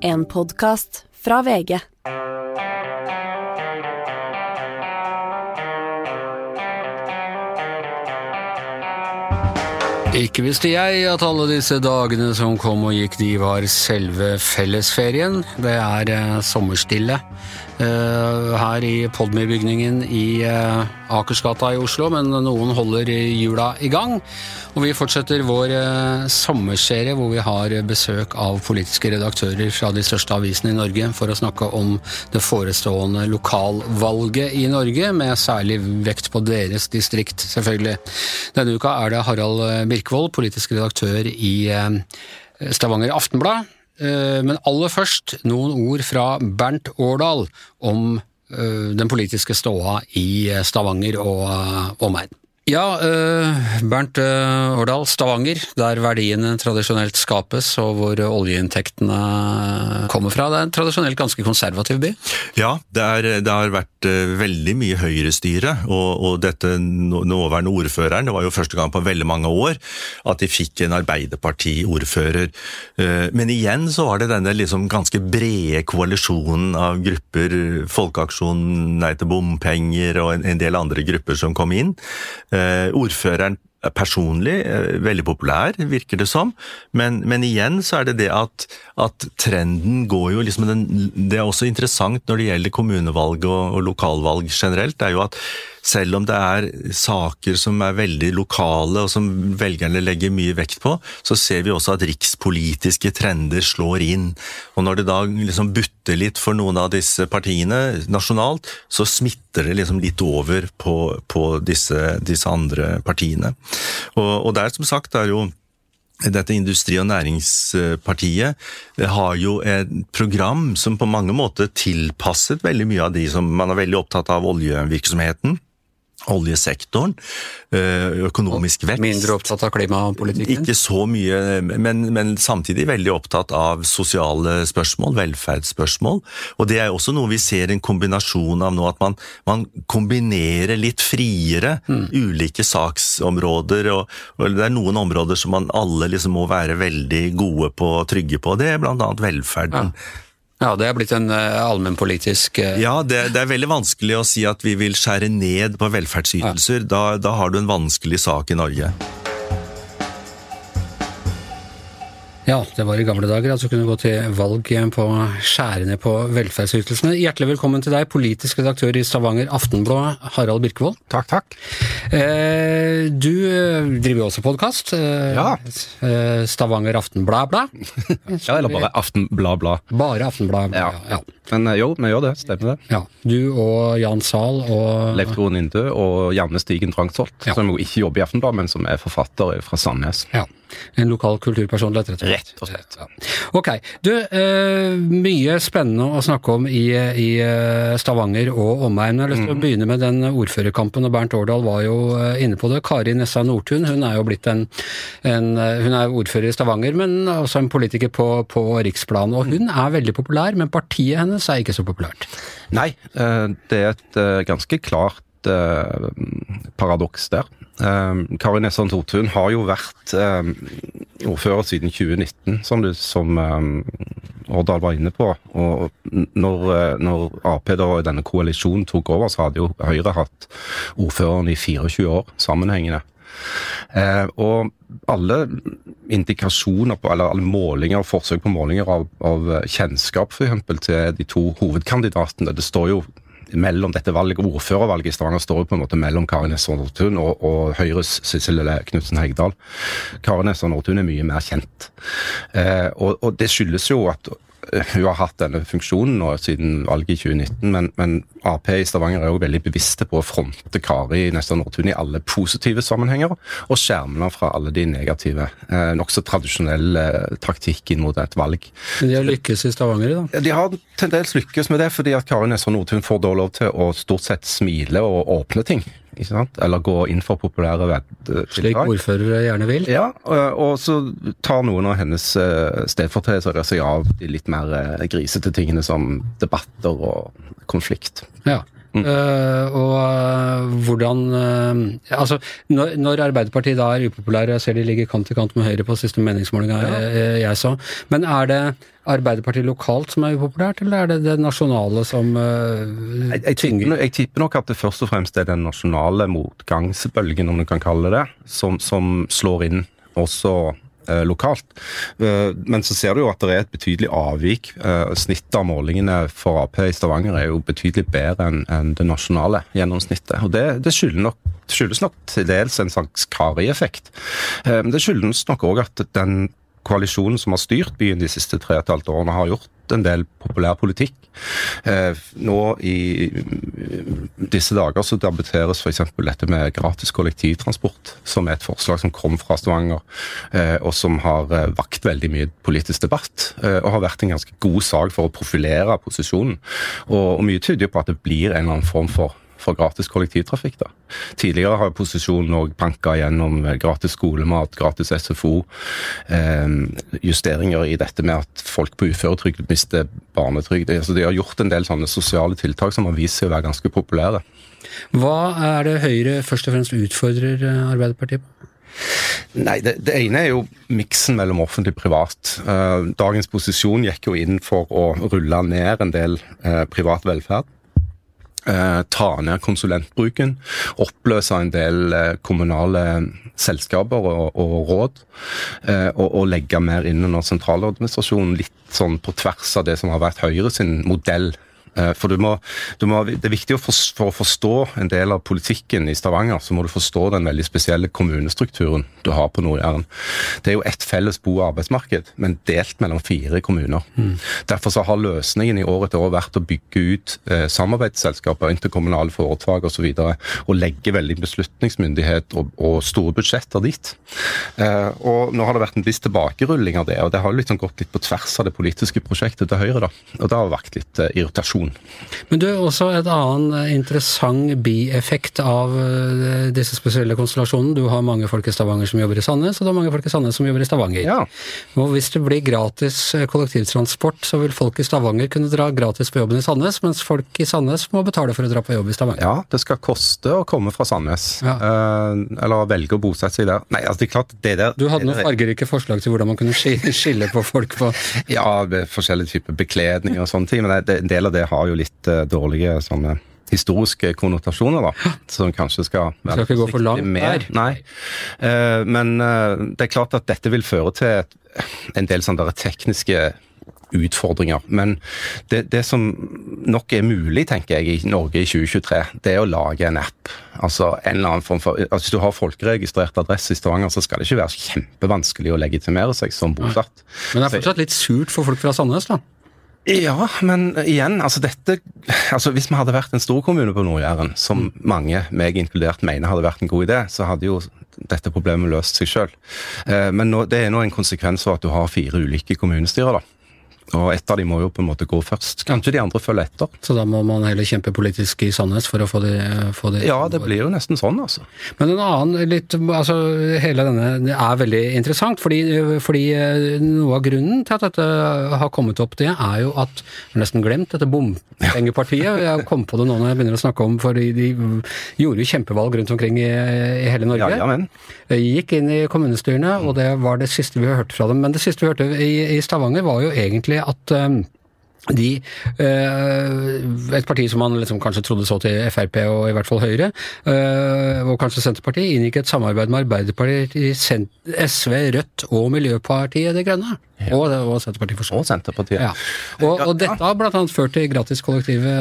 En podkast fra VG. Ikke visste jeg at alle disse dagene som kom og gikk, de var selve fellesferien. Det er eh, sommerstille her i Podmy-bygningen i eh, Akersgata i Oslo, men noen holder jula i gang. Og vi fortsetter vår eh, sommerserie hvor vi har besøk av politiske redaktører fra de største avisene i Norge for å snakke om det forestående lokalvalget i Norge, med særlig vekt på deres distrikt, selvfølgelig. Denne uka er det Harald Birkvold, politisk redaktør i eh, Stavanger Aftenblad. Eh, Men aller først noen ord fra Bernt Årdal om eh, den politiske ståa i eh, Stavanger og omegn. Ja, eh, Bernt eh, Årdal, Stavanger, der verdiene tradisjonelt skapes og hvor oljeinntektene kommer fra. Det er en tradisjonelt ganske konservativ by. Ja, det, er, det har vært eh, veldig mye høyrestyre, og, og dette nåværende ordføreren, det var jo første gang på veldig mange år at de fikk en Arbeiderparti-ordfører. Eh, Men igjen så var det denne liksom ganske brede koalisjonen av grupper, Folkeaksjonen Nei til bompenger og en, en del andre grupper som kom inn. Eh, Ordføreren er personlig eh, veldig populær, virker det som, men, men igjen så er det det at, at trenden går jo liksom den, Det er også interessant når det gjelder kommunevalg og, og lokalvalg generelt, det er jo at selv om det er saker som er veldig lokale og som velgerne legger mye vekt på, så ser vi også at rikspolitiske trender slår inn. Og når det da liksom butter litt for noen av disse partiene nasjonalt, så smitter det liksom litt over på, på disse, disse andre partiene. Og, og der som sagt er jo dette Industri- og Næringspartiet har jo et program som på mange måter tilpasset veldig mye av de som man er veldig opptatt av oljevirksomheten. Oljesektoren, øh, økonomisk vekst. Mindre opptatt av klimapolitikken. Ikke så mye, men, men samtidig veldig opptatt av sosiale spørsmål, velferdsspørsmål. Og det er også noe vi ser en kombinasjon av nå, at man, man kombinerer litt friere ulike saksområder. Og, og det er noen områder som man alle liksom må være veldig gode på og trygge på. Det er annet velferden. Ja, det er blitt en eh, allmennpolitisk eh, Ja, det, det er veldig vanskelig å si at vi vil skjære ned på velferdsytelser. Da, da har du en vanskelig sak i Norge. Ja, det var i gamle dager at du kunne gå til valg på skjære ned på velferdsytelsene. Hjertelig velkommen til deg, politisk redaktør i Stavanger Aftenblad, Harald Birkevold. Takk, takk. Eh, du eh, driver jo også podkast. Eh, Ja. Stavanger Aftenblad Blad. Ja, eller bare Aftenblad Blad. Bare Aftenblad. Ja. ja. Men jo, vi gjør det. Stemmer det. ja. Du og Jan Zahl og Leif Tore Nindø og Janne Stigen Drangsholt, Ja. som jo ikke jobber i Aftenblad, men som er forfatter fra Sandnes. Ja. En lokal kulturpersonlighet, rett og slett. Rett og slett. Ja. Ok. Du, eh, mye spennende å snakke om i, i eh, Stavanger og omegn. Jeg har lyst til å begynne med den ordførerkampen, og Bernt Årdal var jo eh, inne på det. Kari Nessa Nordtun hun er jo blitt en, en eh, Hun er ordfører i Stavanger, men også en politiker på, på riksplan. Og hun er veldig populær, men partiet hennes er ikke så populært. Nei, det er et ganske klart paradoks der. Eh, Kari Nesson Totun har jo vært eh, ordfører siden 2019, som, du, som eh, Årdal var inne på. Og når, eh, når Ap da i denne koalisjonen tok over, så hadde jo Høyre hatt ordføreren i 24 år sammenhengende. Eh, og alle indikasjoner på, eller alle målinger, og forsøk på målinger av, av kjennskap for eksempel, til de to hovedkandidatene, det står jo mellom dette valget, Ordførervalget i Stavanger står jo på en måte mellom Karin Nessa Nordtun og, og Høyres Sissel Knutsen Hegdal. Karin Nessa Nordtun er mye mer kjent. Eh, og, og det skyldes jo at hun har hatt denne funksjonen nå siden valget i 2019, men, men Ap i Stavanger er jo veldig bevisste på å fronte Kari Nesta Nordtun i alle positive sammenhenger, og skjerme henne fra alle de negative. Eh, Nokså tradisjonell eh, taktikk inn mot et valg. Men de har lykkes i Stavanger, da. De har til dels lykkes med det, fordi at Kari Nesta Nordtun får da lov til å stort sett smile og åpne ting. Ikke sant? Eller gå inn for populære Slik vedtiltak. ordførere gjerne vil. Ja, og så tar noen av hennes eh, stedfortredere seg av de litt mer eh, grisete tingene som debatter og konflikt. Ja. Eh, og eh, hvordan uh, Altså, når, når Arbeiderpartiet da er upopulære, jeg ser de ligger kant i kant med Høyre på siste meningsmålinga jeg, jeg så, men er det Arbeiderpartiet lokalt som er upopulært, eller er det det nasjonale som uh, Jeg, jeg, tipper, jeg, tipper, nok at det først og fremst er den nasjonale motgangsbølgen, om du kan kalle det, som, som slår inn. Også lokalt. Eh, men så ser du jo at det er et betydelig avvik. Eh, snittet av målingene for Ap i Stavanger er jo betydelig bedre enn det nasjonale gjennomsnittet. Og det, det skyldes, nok, skyldes nok til dels en slags Kari-effekt. Det skyldes nok òg at den koalisjonen som har styrt byen de siste tre og et halvt årene, har gjort en del populær politikk. Eh, nå i disse dager så debatteres f.eks. dette med gratis kollektivtransport, som er et forslag som kom fra Stavanger, eh, og som har eh, vakt veldig mye politisk debatt. Og har vært en ganske god sak for å profilere posisjonen. Og, mye tyder på at det blir en eller annen form for for gratis kollektivtrafikk. da. Tidligere har posisjonen òg banka gjennom gratis skolemat, gratis SFO, eh, justeringer i dette med at folk på uføretrygd mister barnetrygd. Altså, de har gjort en del sånne sosiale tiltak som har vist seg å være ganske populære. Hva er det Høyre først og fremst utfordrer eh, Arbeiderpartiet på? Nei, det, det, ene er jo miksen mellom offentlig og privat. Uh, dagens posisjon gikk jo inn for å rulle ned en del privat velferd. Eh, ta ned konsulentbruken, oppløse en del eh, kommunale selskaper og, og råd, eh, og, og, legge mer inn under sentraladministrasjonen, litt sånn på tvers av det som har vært Høyre sin modell for du må, du må, Det er viktig å for, for, å forstå en del av politikken i Stavanger, så må du forstå den veldig spesielle kommunestrukturen du har på Nord-Jæren. Det er jo ett felles bo- og arbeidsmarked, men delt mellom fire kommuner. Mm. Derfor så har løsningen i år etter år vært å bygge ut eh, samarbeidsselskaper, interkommunale foretak osv. Og, så videre, og legge veldig beslutningsmyndighet og, og store budsjetter dit. Eh, og Nå har det vært en viss tilbakerulling av det, og det har liksom gått litt på tvers av det politiske prosjektet til Høyre. da, og Det har vært litt eh, irritasjon diskusjon. Men du, også et annen eh, interessant bieffekt av eh, disse spesielle konstellasjonene. Du har mange folk i Stavanger som jobber i Sandnes, og du har mange folk i Sandnes som jobber i Stavanger. Ja. Og hvis det blir gratis eh, kollektivtransport, så vil folk i Stavanger kunne dra gratis på jobben i Sandnes, mens folk i Sandnes må betale for å dra på jobb i Stavanger. Ja, det skal koste å komme fra Sandnes. Ja. eller velge å bosette seg der. Nei, altså det er klart, det der Du hadde noen fargerike forslag til hvordan man kunne skille på folk på Ja, forskjellige typer bekledning og sånne ting, men en del av det har jo litt uh, dårlige sånne historiske konnotasjoner, da, som kanskje skal være skal ikke gå for langt der. Nei. Uh, men uh, det er klart at dette vil føre til et, en del sånne tekniske utfordringer. Men det, det, som nok er mulig, tenker jeg, i Norge i 2023, det er å lage en app. Altså en eller annen form for, altså Hvis du har folkeregistrert adresse i Stavanger, så skal det ikke være kjempevanskelig å legitimere seg som bosatt. Men det er fortsatt litt surt for folk fra Sandnes, da? Ja, men igjen, altså dette altså Hvis vi hadde vært en storkommune på Nord-Jæren, som mm. mange, meg inkludert, mener hadde vært en god idé, så hadde jo dette problemet løst seg sjøl. Eh, men nå, det er nå en konsekvens av at du har fire ulike kommunestyrer. da. Og ett av de må jo på en måte gå først. Kanskje de andre følger etter. Så da må man heller kjempe politisk i Sandnes for å få det, få de Ja, det blir jo nesten sånn, altså. Men en annen litt Altså, hele denne er veldig interessant, fordi, fordi eh, noe av grunnen til at dette har kommet opp, det er jo at Jeg har nesten glemt dette bompengepartiet. Jeg kom på det nå når jeg begynner å snakke om For de, de gjorde jo kjempevalg rundt omkring i, i hele Norge. Ja, ja, men. Gikk inn i kommunestyrene, og det var det siste vi hørte fra dem. Men det siste vi hørte i, i Stavanger, var jo egentlig at um, de, uh, et parti som man liksom kanskje trodde så til Frp og i hvert fall Høyre, uh, og kanskje Senterpartiet, inngikk et samarbeid med Arbeiderpartiet, SV, Rødt og Miljøpartiet De Grønne. Ja. Og, og, Senterpartiet, for Og Senterpartiet. Ja. Og, og, dette har bl.a. ført til gratis kollektive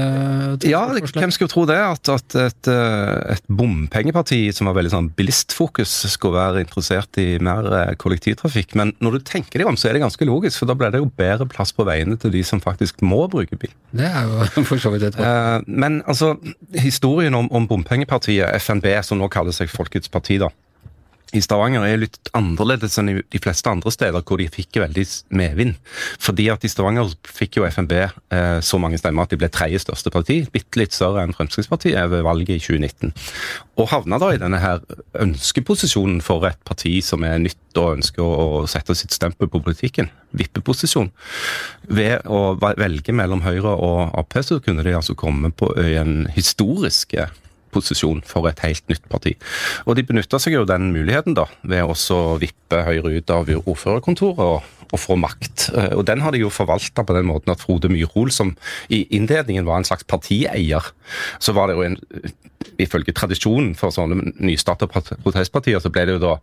Ja, hvem skulle tro det? At, at et, eh, et, bompengeparti som har veldig sånn bilistfokus, skulle være interessert i mer eh, kollektivtrafikk. Men når du tenker deg om, så er det ganske logisk, for da blir det jo bedre plass på veiene til de som faktisk må bruke bil. Det er jo for så vidt et eh, Men altså, historien om, om bompengepartiet, FNB, som nå kaller seg Folkets parti, da i Stavanger er litt annerledes enn i de fleste andre steder hvor de fikk veldig medvind. Fordi at i Stavanger fikk jo FNB eh, så mange stemmer at de ble tredje største parti, bitte litt større enn Fremskrittspartiet ved valget i 2019. Og havna da i denne her ønskeposisjonen for et parti som er nytt og ønsker å sette sitt stempel på politikken. Vippeposisjon. Ved å velge mellom Høyre og Ap så kunne de altså komme på en historisk posisjon for et helt nytt parti. Og de benytta seg jo den muligheten da, ved å vippe Høyre ut av ordførerkontoret og, og, få makt. Eh, og den har de jo forvalta på den måten at Frode Myrhol, som i innledningen var en slags partieier, så var det jo en ifølge tradisjonen for sånne nystarta protestpartier, så ble det jo da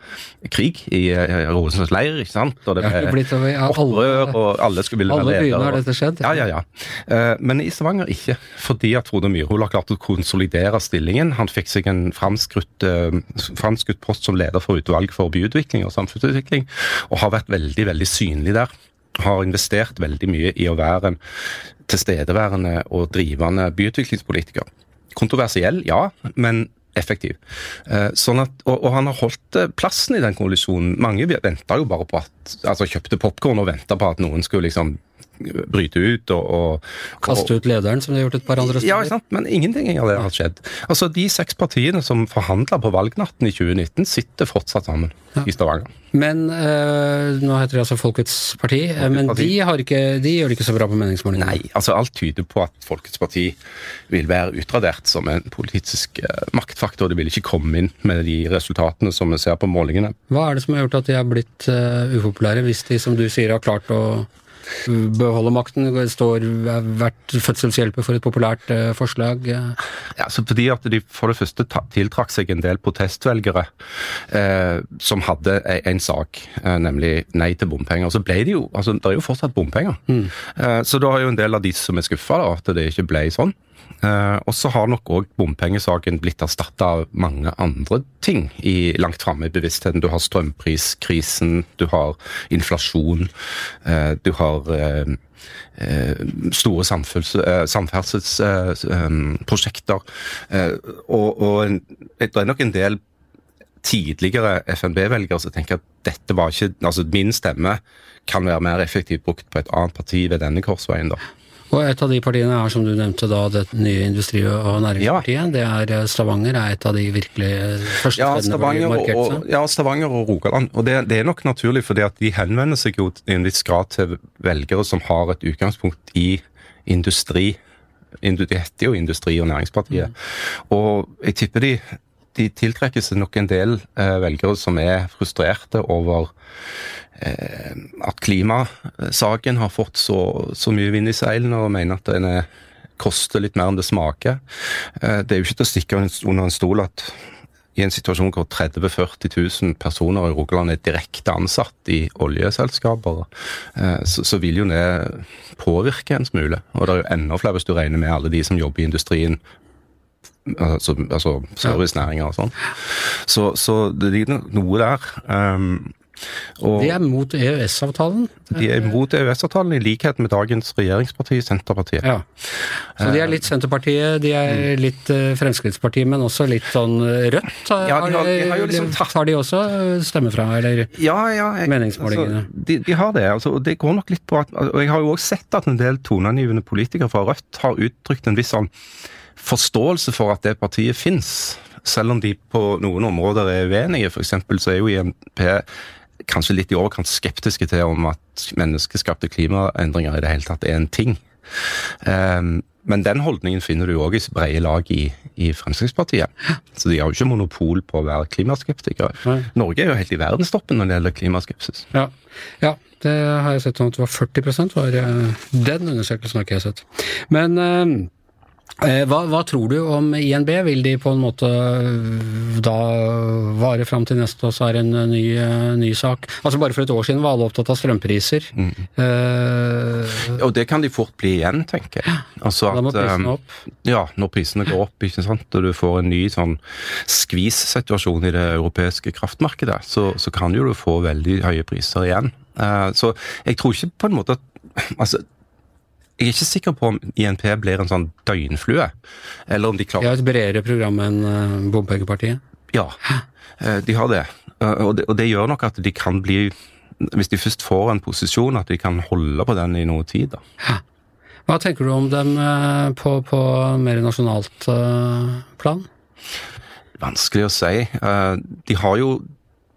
krig i uh, Rosens leir, ikke sant? Og det ble over, ja, opprør, og alle skulle ville være ledere. Alle byene har dette skjedd? Ja, ja, ja. Uh, men i Stavanger ikke, fordi at Frode Myrhol har klart å konsolidere stillingen. Han fikk seg en framskutt, uh, post som leder for utvalg for byutvikling og samfunnsutvikling, og har vært veldig, veldig synlig der har investert veldig mye i å være en tilstedeværende og drivende byutviklingspolitiker. Kontroversiell, ja, men effektiv. Eh, sånn at, og, og, han har holdt eh, plassen i den koalisjonen. Mange venta jo bare på at altså kjøpte popkorn og venta på at noen skulle liksom bryte ut og, og Kaste ut lederen, som de har gjort et par andre steder? Ja, sant? men ingenting av det har skjedd. Altså, De seks partiene som forhandla på valgnatten i 2019, sitter fortsatt sammen ja. i Stavanger. Men øh, nå heter det altså Folkets Parti, eh, Folkets men parti. De, ikke, de, gjør det ikke så bra på meningsmålingene? Nei, altså alt tyder på at Folkets Parti vil være utradert som en politisk uh, maktfaktor. De vil ikke komme inn med de resultatene som vi ser på målingene. Hva er det som har gjort at de har blitt uh, upopulære, hvis de som du sier har klart å beholde makten? Står vært fødselshjelper for et populært eh, forslag? Ja, så fordi at De for det første tiltrakk seg en del protestvelgere eh, som hadde e, en sak, eh, nemlig nei til bompenger. Så ble det jo, altså Det er jo fortsatt bompenger. Mm. Eh, så da har jo en del av de som er skuffa at det ikke ble sånn. Uh, og så har nok òg bompengesaken blitt erstatta av mange andre ting i, langt framme i bevisstheten. Du har strømpriskrisen, du har inflasjon, uh, du har uh, store samferdselsprosjekter. og, og det er nok en del tidligere FNB-velgere som tenker at dette var ikke Altså, min stemme kan være mer effektivt brukt på et annet parti ved denne korsveien, da. Og et av de partiene er, som du nevnte, da det nye Industri- og Næringspartiet. Ja. Det er eh, Stavanger er et av de virkelig eh, første ja, Stavanger og, ja, Stavanger og Rogaland. Og det, det, er nok naturlig, fordi at de henvender seg jo i en viss grad til velgere som har et utgangspunkt i industri. Det heter jo Industri- og Næringspartiet. Mm. Og jeg tipper de, de tiltrekkes nok en del eh, velgere som er frustrerte over at klimasaken har fått så, så mye vind i seilene, og mener at den er, koster litt mer enn det smaker. Eh, det er jo ikke til å stikke under en stol at i en situasjon hvor 30 000-40 000 personer i Rogaland er direkte ansatt i oljeselskaper, eh, så, så, vil jo det påvirke en smule. Og det er jo enda flere hvis du regner med alle de som jobber i industrien. Altså, altså servicenæringer og sånn. Så, så, det ligger noe der. Um, og de er mot EØS-avtalen? De er mot EØS-avtalen, i likhet med dagens regjeringsparti, Senterpartiet. Ja. Så de er litt Senterpartiet, de er mm. litt uh, Fremskrittspartiet, men også litt sånn eh, Rødt? Har, ja, de har, de har, liksom tatt... de også stemme fra, eller ja, ja, jeg, meningsmålingene? Altså, de, de, har det. Altså, og det går nok litt på at Og jeg har jo også sett at en del toneangivende politikere fra Rødt har uttrykt en viss sånn forståelse for at det partiet fins selv om de på noen områder er uenige. Eksempel så er jo IMP kanskje litt i overkant skeptiske til om at menneskeskapte klimaendringer i det hele tatt er en ting. Um, men den holdningen finner du òg i brede lag i, i, Fremskrittspartiet. Så de har jo ikke monopol på å være klimaskeptikere. Nei. Norge er jo helt i verdenstoppen når det gjelder klimaskepsis. Ja. ja. det har jeg sett sånn at det var 40% var eh, Den undersøkelsen har ikke jeg sett. Men uh, Eh, hva, hva, tror du om INB? Vil de på en måte eh, da vare fram til neste år, så er det en ny, eh, ny, sak? Altså Bare for et år siden var alle opptatt av strømpriser. Mm. Uh, og det kan de fort bli igjen, tenker jeg. Altså da må prisene opp? Ja, når prisene går opp, ikke sant, og du får en ny sånn skvis-situasjon i det europeiske kraftmarkedet, så, så kan jo du få veldig høye priser igjen. Uh, så jeg tror ikke på en måte at altså, jeg er ikke sikker på om INP blir en sånn døgnflue. Eller om de klarer De har et bredere program enn uh, Bompengepartiet? Ja, uh, de har det. Eh, og det, og det gjør nok at de kan bli Hvis de først får en posisjon, at de kan holde på den i noe tid. da. Hva tenker du om dem eh, på, på mer nasjonalt eh, plan? Vanskelig å si. Eh, De har jo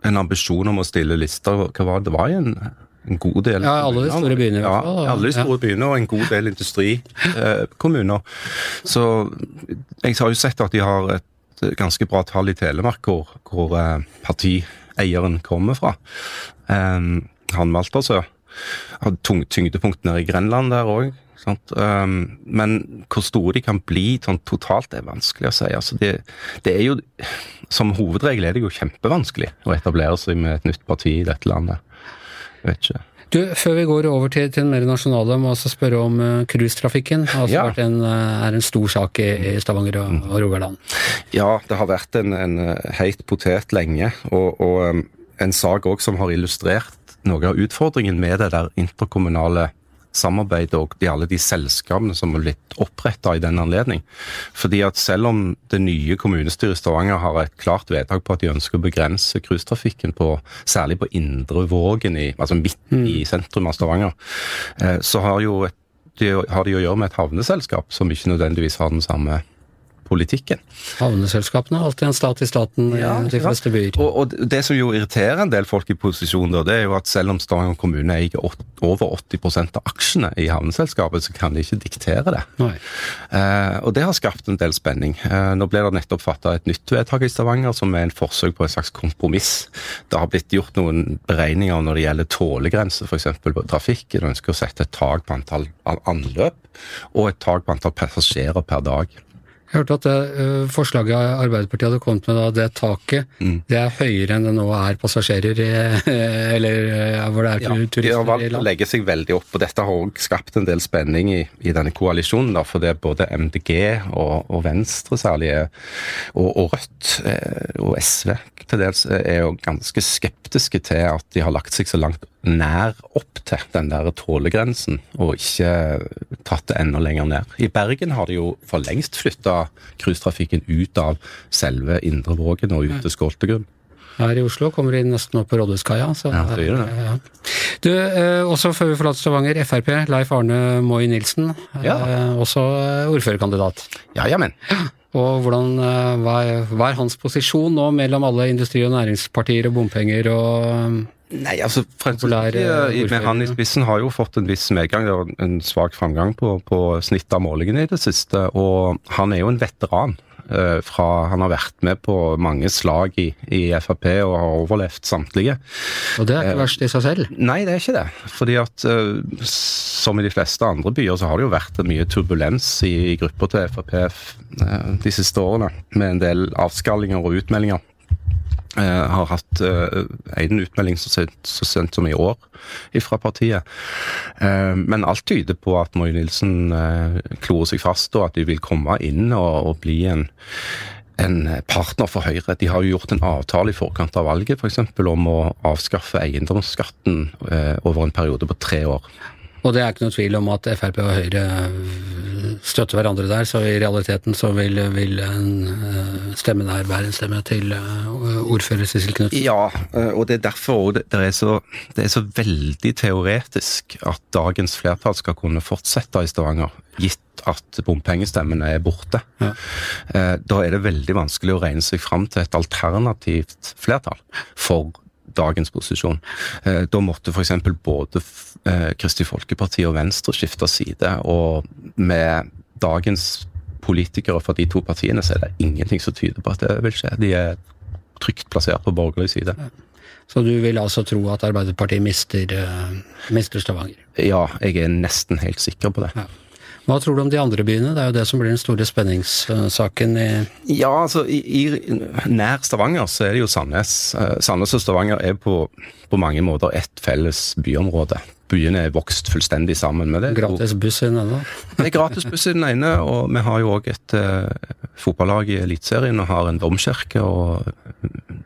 en ambisjon om å stille lister. Hva var det? Det var jo en, en god del Ja, alle de store byene Ja, alle de store byene og en god del industrikommuner. Så jeg har jo sett at de har et ganske bra tall i Telemark, hvor, hvor eh, partieieren kommer fra. Um, han Maltersø. Tung, tyngdepunkt nede i Grenland der òg. Um, men hvor store de kan bli sånn totalt, er vanskelig å si. Altså det, det er jo, Som hovedregel er det jo kjempevanskelig å etablere seg med et nytt parti i dette landet. Vet ikke. Du, Før vi går over til, til den mer nasjonale, må jeg også spørre om uh, cruisetrafikken. Det har Ja. en, uh, er en stor sak i, i Stavanger og, og Rogaland. Ja, det har vært en, en eh, heit potet lenge, og, og um, en sak òg som har illustrert noe av utfordringen med det der interkommunale samarbeidet og de, alle de selskapene som har blitt oppretta i den anledning. Fordi at selv om det nye kommunestyret i Stavanger har et klart vedtak på at de ønsker å begrense cruisetrafikken, særlig på Indre Vågen, i, altså midt i sentrum av Stavanger, eh, så har, jo et, de, har de å gjøre med et havneselskap som ikke nødvendigvis har den samme politikken. Havneselskapene har alltid en stat i staten i de fleste byer. Og, og det som jo irriterer en del folk i posisjon, da, det er jo at selv om Stavanger kommune eier over 80% av aksjene i havneselskapet, så kan de ikke diktere det. Nei. Eh, og det har skapt en del spenning. Eh, nå ble det nettopp fatta et nytt vedtak i Stavanger, som er en forsøk på et slags kompromiss. Det har blitt gjort noen beregninger når det gjelder tålegrense, f.eks. på trafikken. Ønsker å sette et tak på antall anløp, og et tak på antall passasjerer per dag. Jeg hørte at det øh, forslaget Arbeiderpartiet hadde kommet med, da, det taket, Mm. det er høyere enn det nå er passasjerer Eller øh, hvor det er Ja, turister i valgt å land. legge seg veldig opp, og dette har også skapt en del spenning i, i denne koalisjonen. Da, for det er både MDG og, og Venstre særlig, og, og Rødt eh, og SV til dels eh, er jo ganske skeptiske til at de har lagt seg så langt nær opp til den der tålegrensen, og ikke tatt det enda lenger ned. I Bergen har de jo for lengst flytta cruisetrafikken ut av selve Indre Vågen og ut til Skoltegrunn. Her i Oslo kommer de nesten opp på Rådhuskaia. Ja, det gjør det. Ja. Du, øh, også før vi forlater Stavanger, Frp, Leif Arne Moy Nilsen, Ja. øh, også øh, ordførerkandidat. Ja, ja, men. Og hvordan, hva, er, hva er hans posisjon nå mellom alle industri- og næringspartier og bompenger og Nei, altså Fremskrittspartiet med han i spissen har jo fått en viss medgang. Det var en svak framgang på, på snittet av målingene i det siste. Og han er jo en veteran. eh, Fra, han har vært med på mange slag i, i Frp og har overlevd samtlige. Og det er ikke verst i seg selv. Nei, det er ikke det. Fordi at eh, som i de fleste andre byer, så har det jo vært mye turbulens i, i grupper til Frp eh, de siste årene. Med en del avskallinger og utmeldinger. Eh, har hatt én en utmelding så sent, så sent som i år fra partiet. Eh, men alt tyder på at Moi Nilsen eh, klorer seg fast, og at de vil komme inn og, og bli en en partner for Høyre. De har jo gjort en avtale i forkant av valget eksempel, om å avskaffe eiendomsskatten eh, over en periode på tre år. Og det er ikke noe tvil om at Frp og Høyre støtter hverandre der, så i realiteten så vil, vil en øh, stemme der være en stemme til øh, ordfører Sissel Knutsen. Ja, eh, og det er derfor det, er så, det er så veldig teoretisk at dagens flertall skal kunne fortsette i Stavanger, gitt at bompengestemmene er borte. Ja. Eh, Da er det veldig vanskelig å regne seg fram til et alternativt flertall for dagens posisjon. Eh, Da måtte f.eks. både eh, Kristelig Folkeparti og Venstre skifte side, og med dagens politikere fra de to partiene, så er det ingenting som tyder på at det vil skje. De er trygt plassert på borgerlig side. Så du vil altså tro at Arbeiderpartiet mister, øh, mister Stavanger. Ja, jeg er nesten helt sikker på det. Hva tror du om de andre byene? Det er jo det som blir den store spenningssaken i Ja, altså i, i nær Stavanger så er det jo Sandnes. Eh, Sandnes og Stavanger er på, på mange måter ett felles byområde. Byene er vokst fullstendig sammen med det. Gratis buss i den ene. Det er gratis buss i den ene, og vi har jo òg et uh, fotballag i Eliteserien og har en domkirke og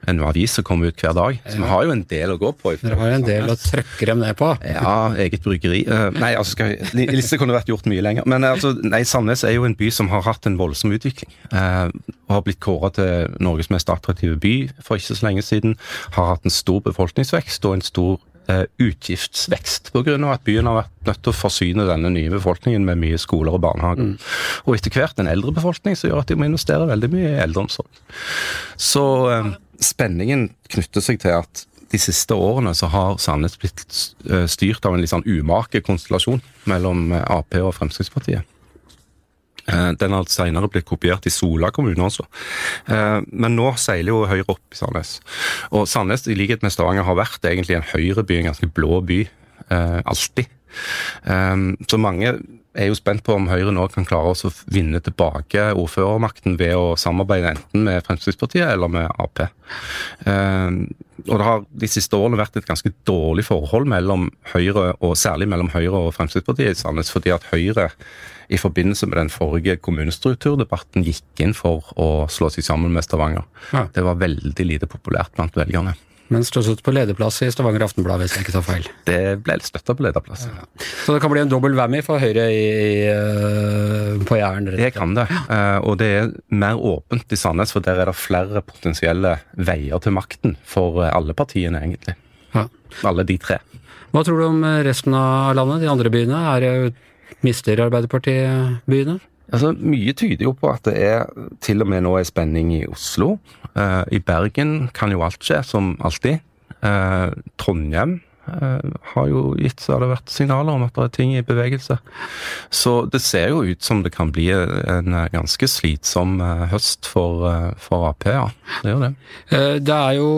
en avis som kommer ut hver dag. Så vi har jo en del å gå på. Dere har en del å trøkke dem ned på. Ja, eget bryggeri. Uh, nei, altså skal vi, Liste kunne vært gjort mye lenger. Men altså, nei, Sandnes er jo en by som har hatt en voldsom utvikling. Uh, og har blitt kåra til Norges mest attraktive by for ikke så lenge siden. Har hatt en stor befolkningsvekst og en stor eh, utgiftsvekst pga. at byen har vært nødt til å forsyne denne nye befolkningen med mye skoler og barnehager. Mm. Og etter hvert en eldre befolkning som gjør at de må investere veldig mye i eldreomsorg. Så eh, spenningen knytter seg til at de siste årene så har Sandnes blitt eh, styrt av en litt sånn umake konstellasjon mellom eh, Ap og Fremskrittspartiet. Eh, den har senere blitt kopiert i Sola kommune også. Eh, men nå seiler jo Høyre opp i Sandnes. Og Sandnes, i likhet med Stavanger, har vært egentlig en høyreby, en ganske blå by. Eh, alltid. Så mange er jo spent på om Høyre nå kan klare å vinne tilbake ordførermakten ved å samarbeide enten med Fremskrittspartiet eller med Ap. Og det har de siste årene vært et ganske dårlig forhold mellom Høyre, og særlig mellom Høyre og Fremskrittspartiet i Sandnes, fordi at Høyre i forbindelse med den forrige kommunestrukturdebatten gikk inn for å slå seg sammen med Stavanger. Ja. Det var veldig lite populært blant velgerne. Men støttet på lederplass i Stavanger Aftenblad, hvis jeg ikke tar feil. Det ble støtta på lederplass. Ja. Så det kan bli en dobbel whammy for Høyre i, i, eh, på Jæren? Det kan det. Uh, og det er mer åpent i Sandnes, for der er det flere potensielle veier til makten for alle partiene, egentlig. Ja. Alle de tre. Hva tror du om resten av landet, de andre byene? Er det Mister Arbeiderpartiet byene? Altså, Mye tyder jo på at det er til og med nå er spenning i Oslo. Uh, I Bergen kan jo alt skje, som alltid. Uh, Trondheim uh, har jo gitt så har det vært signaler om at det er ting i bevegelse. Så det ser jo ut som det kan bli en ganske slitsom høst for, for Ap, ja. Det gjør det. Det er jo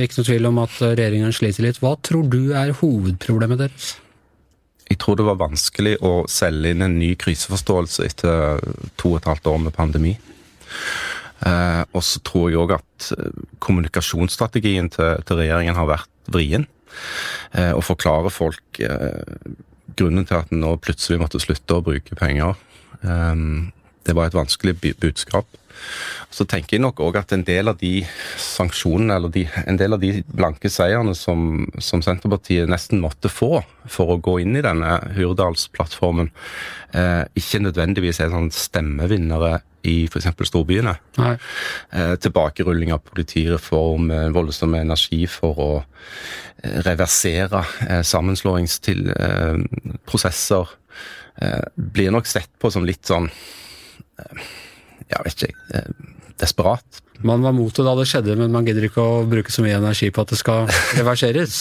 ikke noe tvil om at regjeringen sliter litt. Hva tror du er hovedproblemet deres? Jeg tror det var vanskelig å selge inn en ny kriseforståelse etter to og et halvt år med pandemi. Eh, og så tror jeg òg at eh, kommunikasjonsstrategien til, til, regjeringen har vært vrien. Eh, å forklare folk eh, grunnen til at en nå plutselig måtte slutte å bruke penger. Eh, det var et vanskelig budskap. Så tenker jeg nok òg at en del av de sanksjonene, eller de, en del av de blanke seierne som, som, Senterpartiet nesten måtte få for å gå inn i denne Hurdalsplattformen, eh, ikke nødvendigvis er sånn stemmevinnere i f.eks. storbyene. Eh, tilbakerulling av politireform, voldsomme voldsom energi for å eh, reversere eh, sammenslåingsprosesser, eh, blir nok sett på som litt sånn ja, vet ikke eh, desperat. Man var mot det da det skjedde, men man gidder ikke å bruke så mye energi på at det skal reverseres.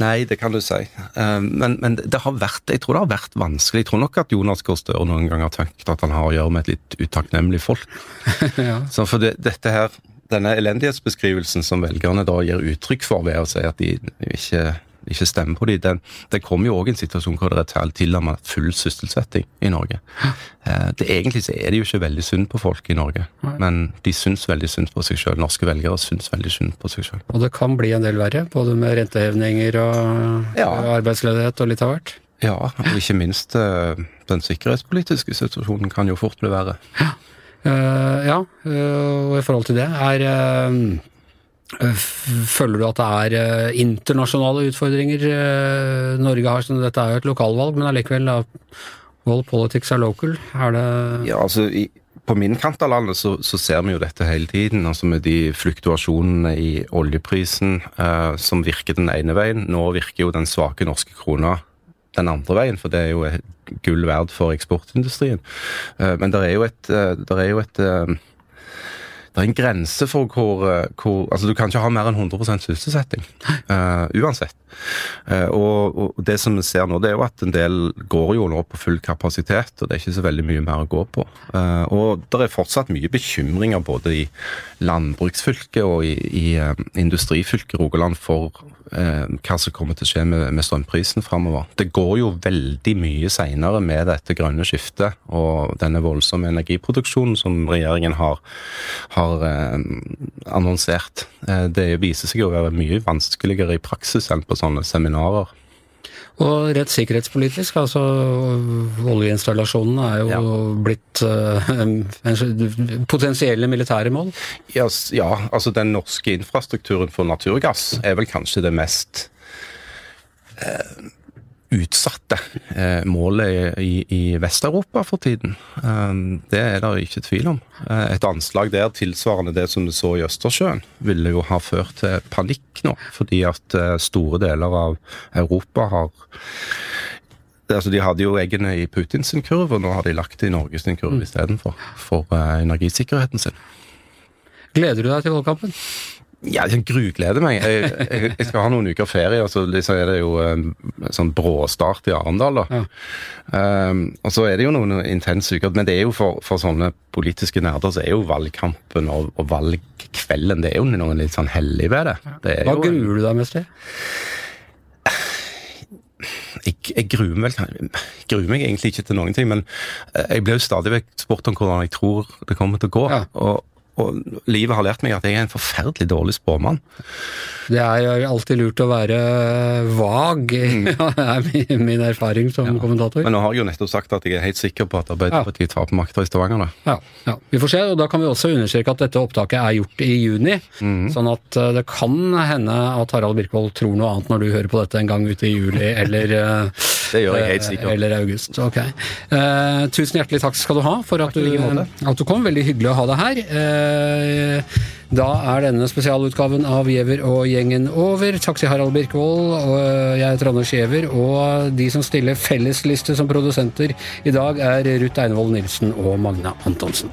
Nei, det kan du si. Eh, men, men, det har vært, jeg tror det har vært vanskelig. Jeg tror nok at Jonas Gahr Støre noen gang har tenkt at han har å gjøre med et litt utakknemlig folk. ja. Så for det, dette her, denne elendighetsbeskrivelsen som velgerne da gir uttrykk for ved å si at de ikke ikke stemmer på dem. Det, det kommer jo òg en situasjon hvor det er tilnærmet full sysselsetting i Norge. Eh, det Egentlig så er det jo ikke veldig synd på folk i Norge, men de syns veldig synd på seg sjøl. Norske velgere syns veldig synd på seg sjøl. Og det kan bli en del verre, både med rentehevninger og, ja. arbeidsledighet og litt av hvert? Ja, og ikke minst eh, den sikkerhetspolitiske situasjonen kan jo fort bli verre. Ja, ja uh, og i forhold til det er Eh, føler du at det er eh, internasjonale utfordringer eh, Norge har? Dette er jo et lokalvalg, men allikevel, all politics are local. Er det Ja, altså i, på min kant av landet så, så, ser vi jo dette hele tiden. altså Med de fluktuasjonene i oljeprisen eh, som virker den ene veien. Nå virker jo den svake norske krona den andre veien, for det er jo gull verd for eksportindustrien. Eh, men det er jo et, det er jo et det er en grense for hvor, eh, hvor, Altså, du kan ikke ha mer enn 100 sysselsetting. Uh, uansett. Uh, og, og, det som vi ser nå, det er jo at en del går jo nå på full kapasitet, og det er ikke så veldig mye mer å gå på. Uh, og det er fortsatt mye bekymringer både i landbruksfylket og i, i industrifylket Rogaland for hva som kommer til å skje med, med strømprisen framover. Det går jo veldig mye seinere med dette grønne skiftet og denne voldsomme energiproduksjonen som regjeringen har har eh, annonsert. Eh, det viser seg å være mye vanskeligere i praksis enn på sånne seminarer. Og rett sikkerhetspolitisk, altså oljeinstallasjonene er jo Ja. blitt uh, en, potensielle militære mål. Ja, ja, altså den norske infrastrukturen for naturgass er vel kanskje det mest eh, utsatte eh, målet i, i Vest-Europa for tiden. Eh, det er det ikke tvil om. Eh, et anslag der tilsvarende det som du så i Østersjøen, ville jo ha ført til panikk nå, fordi at store deler av Europa har Altså, De hadde jo eggene i Putins kurv, og nå har de lagt det i Norges kurv istedenfor. For energisikkerheten sin. Gleder du deg til valgkampen? Ja, jeg grugleder meg. Jeg, jeg, jeg skal ha noen uker ferie, og så liksom er det jo en sånn bråstart i Arendal. da. Ja. Um, og så er det jo noen intense uker, men det er jo for, for sånne politiske nerder så er jo valgkampen og, og valgkvelden det er jo noe litt sånn hellig ved det. det Hva jo, gruer du deg mest til? jeg, jeg gruer meg jeg gruer meg egentlig ikke til noen ting, men eh, jeg blir jo stadig vekk spurt om hvordan jeg tror det kommer til å gå. Ja. Og, og livet har lært meg at jeg er en forferdelig dårlig spåmann. Det er alltid lurt å være vag, Mm. det er min, erfaring som kommentator. Men nå har jeg jo nettopp sagt at jeg er helt sikker på at Arbeiderpartiet tar på makta i Stavanger. da. Ja, ja, vi får se, og da kan vi også understreke at dette opptaket er gjort i juni. Mm. Sånn at eh, det kan hende at Harald Birkvold tror noe annet når du hører på dette en gang ute i juli eller, eh, Det gjør jeg helt eh, sikkert. eller august. Ok. Eh, tusen hjertelig takk skal du ha for at du, at du kom. Veldig hyggelig å ha deg her. Eh, da er denne spesialutgaven av Giæver og gjengen over. Takk til Harald Birkvold, og jeg heter Anders Giæver, og de som stiller fellesliste som produsenter i dag, er Ruth Einevold Nilsen og Magna Antonsen.